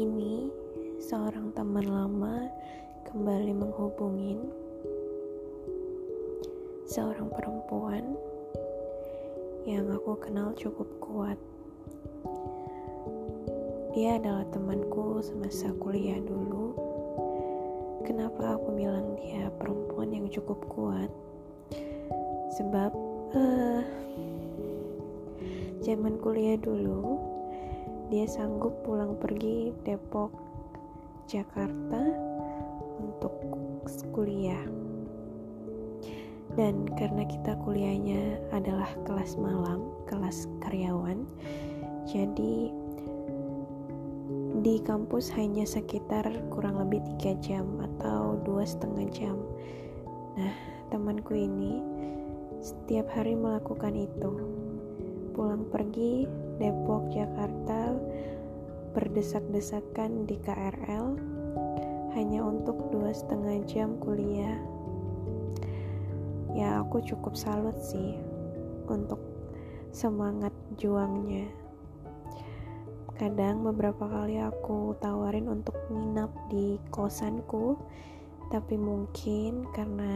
ini, seorang teman lama kembali menghubungin seorang perempuan yang aku kenal cukup kuat. Dia adalah temanku semasa kuliah dulu. Kenapa aku bilang dia perempuan yang cukup kuat? Sebab uh, zaman kuliah dulu dia sanggup pulang pergi Depok, Jakarta untuk kuliah. Dan karena kita kuliahnya adalah kelas malam, kelas karyawan, jadi di kampus hanya sekitar kurang lebih tiga jam atau dua setengah jam. Nah, temanku ini setiap hari melakukan itu. Pulang pergi Depok, Jakarta berdesak-desakan di KRL hanya untuk dua setengah jam kuliah. Ya aku cukup salut sih untuk semangat juangnya. Kadang beberapa kali aku tawarin untuk nginap di kosanku, tapi mungkin karena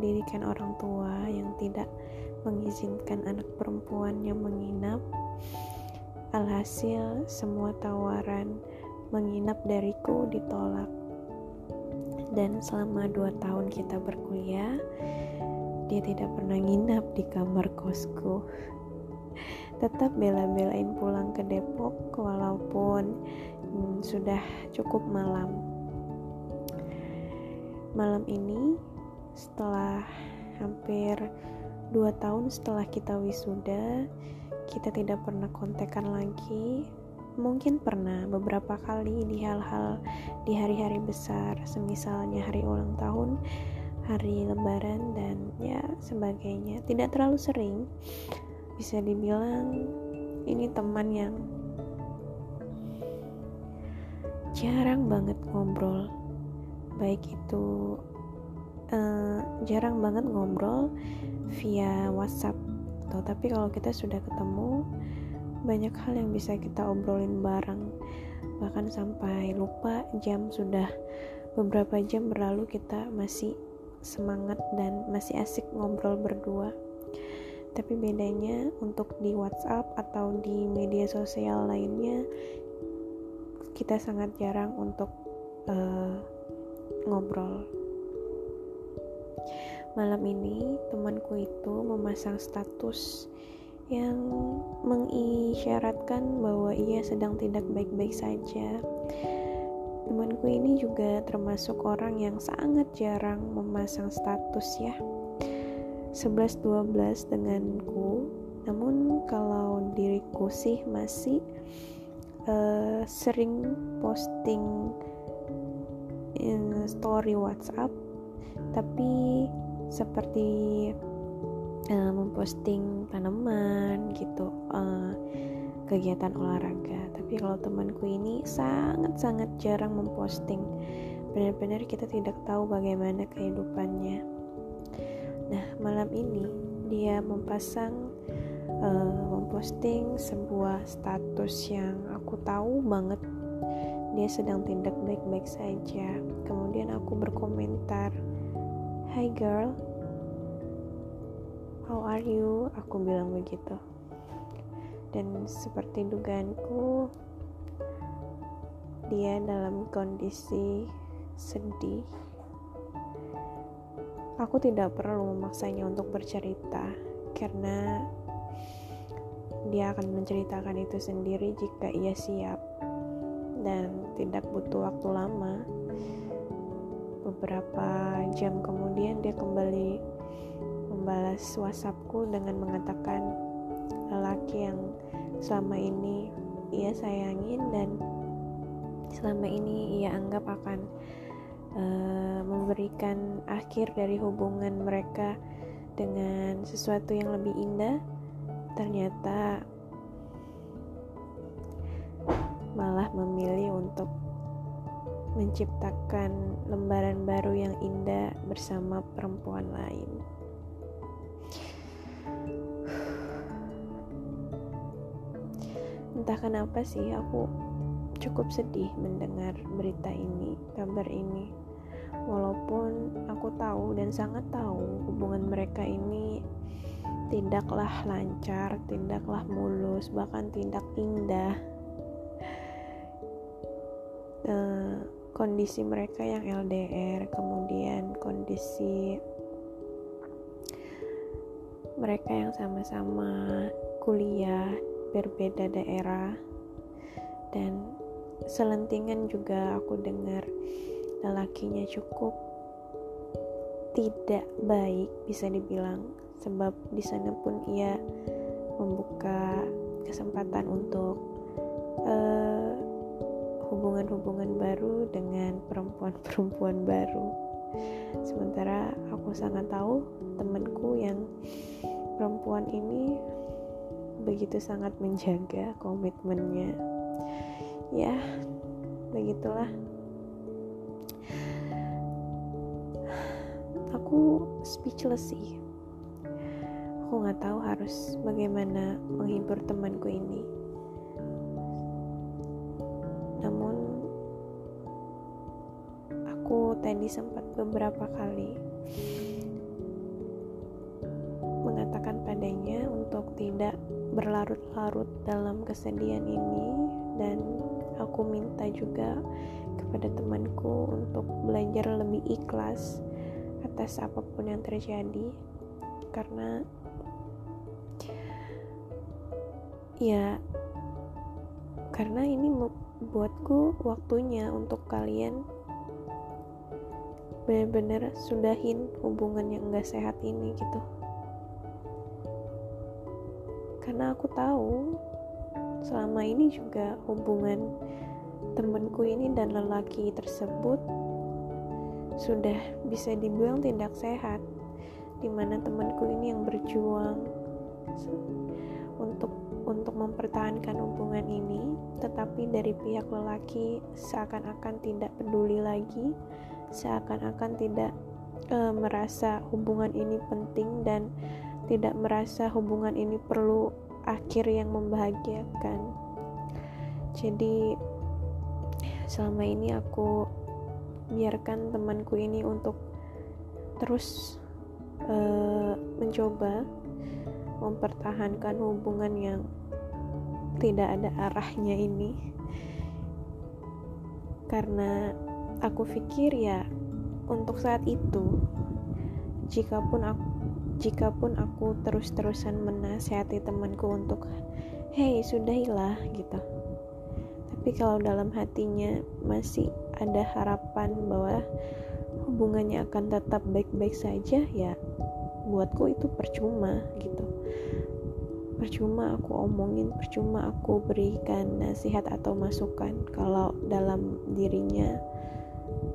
didikan orang tua yang tidak mengizinkan anak perempuan yang menginap, Alhasil, semua tawaran menginap dariku ditolak. Dan selama dua tahun kita berkuliah, dia tidak pernah nginap di kamar kosku. Tetap bela-belain pulang ke Depok walaupun hmm, sudah cukup malam. Malam ini, setelah hampir dua tahun setelah kita wisuda, kita tidak pernah kontekan lagi. Mungkin pernah beberapa kali di hal-hal di hari-hari besar semisalnya hari ulang tahun hari lebaran dan ya sebagainya. Tidak terlalu sering bisa dibilang ini teman yang jarang banget ngobrol. Baik itu uh, jarang banget ngobrol via WhatsApp gitu. Tapi kalau kita sudah ketemu banyak hal yang bisa kita obrolin bareng. Bahkan sampai lupa jam sudah beberapa jam berlalu kita masih semangat dan masih asik ngobrol berdua. Tapi bedanya untuk di WhatsApp atau di media sosial lainnya kita sangat jarang untuk uh, ngobrol Malam ini temanku itu memasang status yang mengisyaratkan bahwa ia sedang tidak baik-baik saja. Temanku ini juga termasuk orang yang sangat jarang memasang status ya. 11-12 denganku, namun kalau diriku sih masih uh, sering posting in story WhatsApp tapi seperti uh, memposting tanaman gitu uh, kegiatan olahraga. Tapi kalau temanku ini sangat-sangat jarang memposting. Benar-benar kita tidak tahu bagaimana kehidupannya. Nah malam ini dia mempasang uh, memposting sebuah status yang aku tahu banget. Dia sedang tidak baik-baik saja. Kemudian aku berkomentar Hi girl, how are you? Aku bilang begitu. Dan seperti dugaanku, dia dalam kondisi sedih. Aku tidak perlu memaksanya untuk bercerita karena dia akan menceritakan itu sendiri jika ia siap dan tidak butuh waktu lama beberapa jam kemudian dia kembali membalas WhatsAppku dengan mengatakan lelaki yang selama ini ia sayangin dan selama ini ia anggap akan uh, memberikan akhir dari hubungan mereka dengan sesuatu yang lebih indah ternyata malah memilih untuk menciptakan lembaran baru yang indah bersama perempuan lain. Entah kenapa sih aku cukup sedih mendengar berita ini, kabar ini. Walaupun aku tahu dan sangat tahu hubungan mereka ini tidaklah lancar, tidaklah mulus, bahkan tidak indah. Uh, kondisi mereka yang LDR, kemudian kondisi mereka yang sama-sama kuliah berbeda daerah. Dan selentingan juga aku dengar lelakinya cukup tidak baik bisa dibilang sebab di sana pun ia membuka kesempatan untuk eh, hubungan-hubungan baru dengan perempuan-perempuan baru. Sementara aku sangat tahu temanku yang perempuan ini begitu sangat menjaga komitmennya. Ya begitulah. Aku speechless sih. Aku nggak tahu harus bagaimana menghibur temanku ini sempat beberapa kali mengatakan padanya untuk tidak berlarut-larut dalam kesedihan ini. Dan aku minta juga kepada temanku untuk belajar lebih ikhlas atas apa pun yang terjadi. Karena ya karena ini buatku waktunya untuk kalian benar-benar sudahin hubungan yang gak sehat ini gitu. Karena aku tahu selama ini juga hubungan temanku ini dan lelaki tersebut sudah bisa dibilang tidak sehat di mana temanku ini yang berjuang untuk untuk mempertahankan hubungan ini tetapi dari pihak lelaki seakan-akan tidak peduli lagi seakan-akan tidak e, merasa hubungan ini penting dan tidak merasa hubungan ini perlu akhir yang membahagiakan. Jadi selama ini aku biarkan temanku ini untuk terus uh, mencoba mempertahankan hubungan yang tidak ada arahnya ini karena aku pikir ya untuk saat itu jikapun aku jika pun aku terus-terusan menasihati temanku untuk hey sudahilah gitu. Tapi kalau dalam hatinya masih ada harapan bahwa hubungannya akan tetap baik-baik saja ya buatku itu percuma gitu. Percuma aku omongin percuma aku berikan nasihat atau masukan kalau dalam dirinya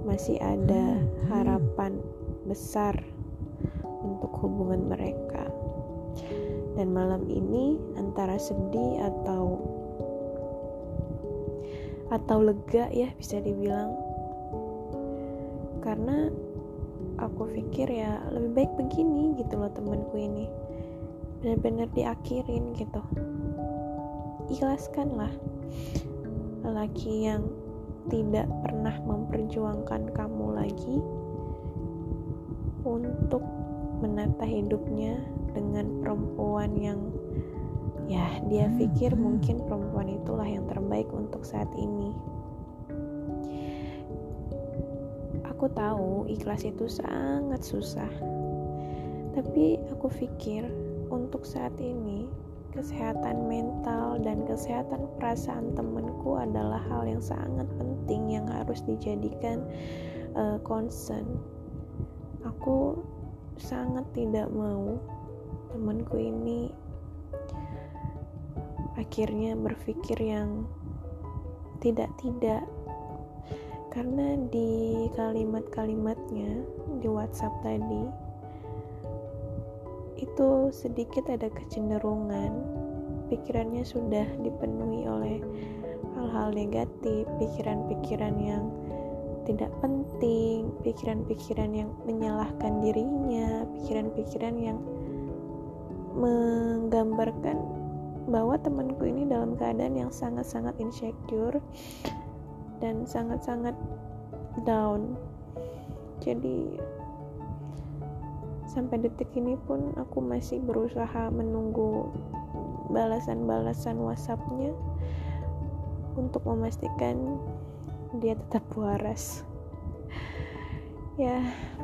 masih ada harapan besar untuk hubungan mereka. Dan malam ini antara sedih atau atau lega ya bisa dibilang. Karena aku pikir ya lebih baik begini gitu loh temanku ini. Benar-benar diakhirin gitu. Ikhlaskanlah lelaki yang tidak pernah memperjuangkan kamu lagi untuk menata hidupnya dengan perempuan yang ya dia pikir mungkin perempuan itulah yang terbaik untuk saat ini. Aku tahu ikhlas itu sangat susah. Tapi aku pikir untuk saat ini kesehatan mental dan kesehatan perasaan temanku adalah hal yang sangat penting yang harus dijadikan uh, concern. Aku sangat tidak mau temanku ini akhirnya berpikir yang tidak-tidak karena di kalimat-kalimatnya di WhatsApp tadi itu sedikit ada kecenderungan pikirannya sudah dipenuhi oleh hal-hal negatif, pikiran-pikiran yang tidak penting, pikiran-pikiran yang menyalahkan dirinya, pikiran-pikiran yang menggambarkan bahwa temanku ini dalam keadaan yang sangat-sangat insecure dan sangat-sangat down. Jadi sampai detik ini pun aku masih berusaha menunggu balasan-balasan whatsappnya untuk memastikan dia tetap waras. Ya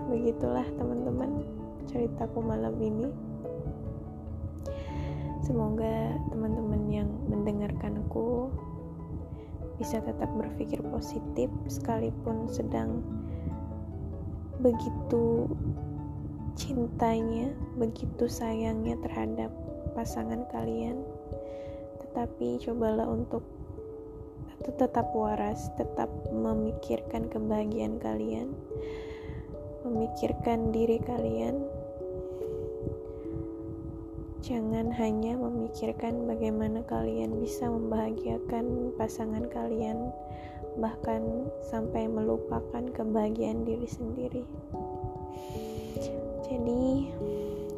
begitulah teman-teman ceritaku malam ini. Semoga teman-teman yang mendengarkanku bisa tetap berpikir positif sekalipun sedang begitu cintanya, begitu sayangnya terhadap pasangan kalian. Tetapi cobalah untuk tetap waras, tetap memikirkan kebahagiaan kalian, memikirkan diri kalian, Jangan hanya memikirkan bagaimana kalian bisa membahagiakan pasangan kalian, bahkan sampai melupakan kebahagiaan diri sendiri. Jadi,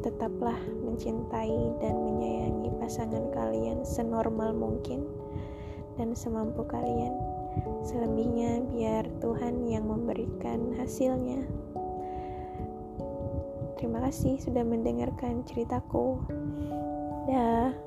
tetaplah mencintai dan menyayangi pasangan kalian senormal mungkin dan semampu kalian. Selebihnya, biar Tuhan yang memberikan hasilnya. Terima kasih sudah mendengarkan ceritaku. Dah.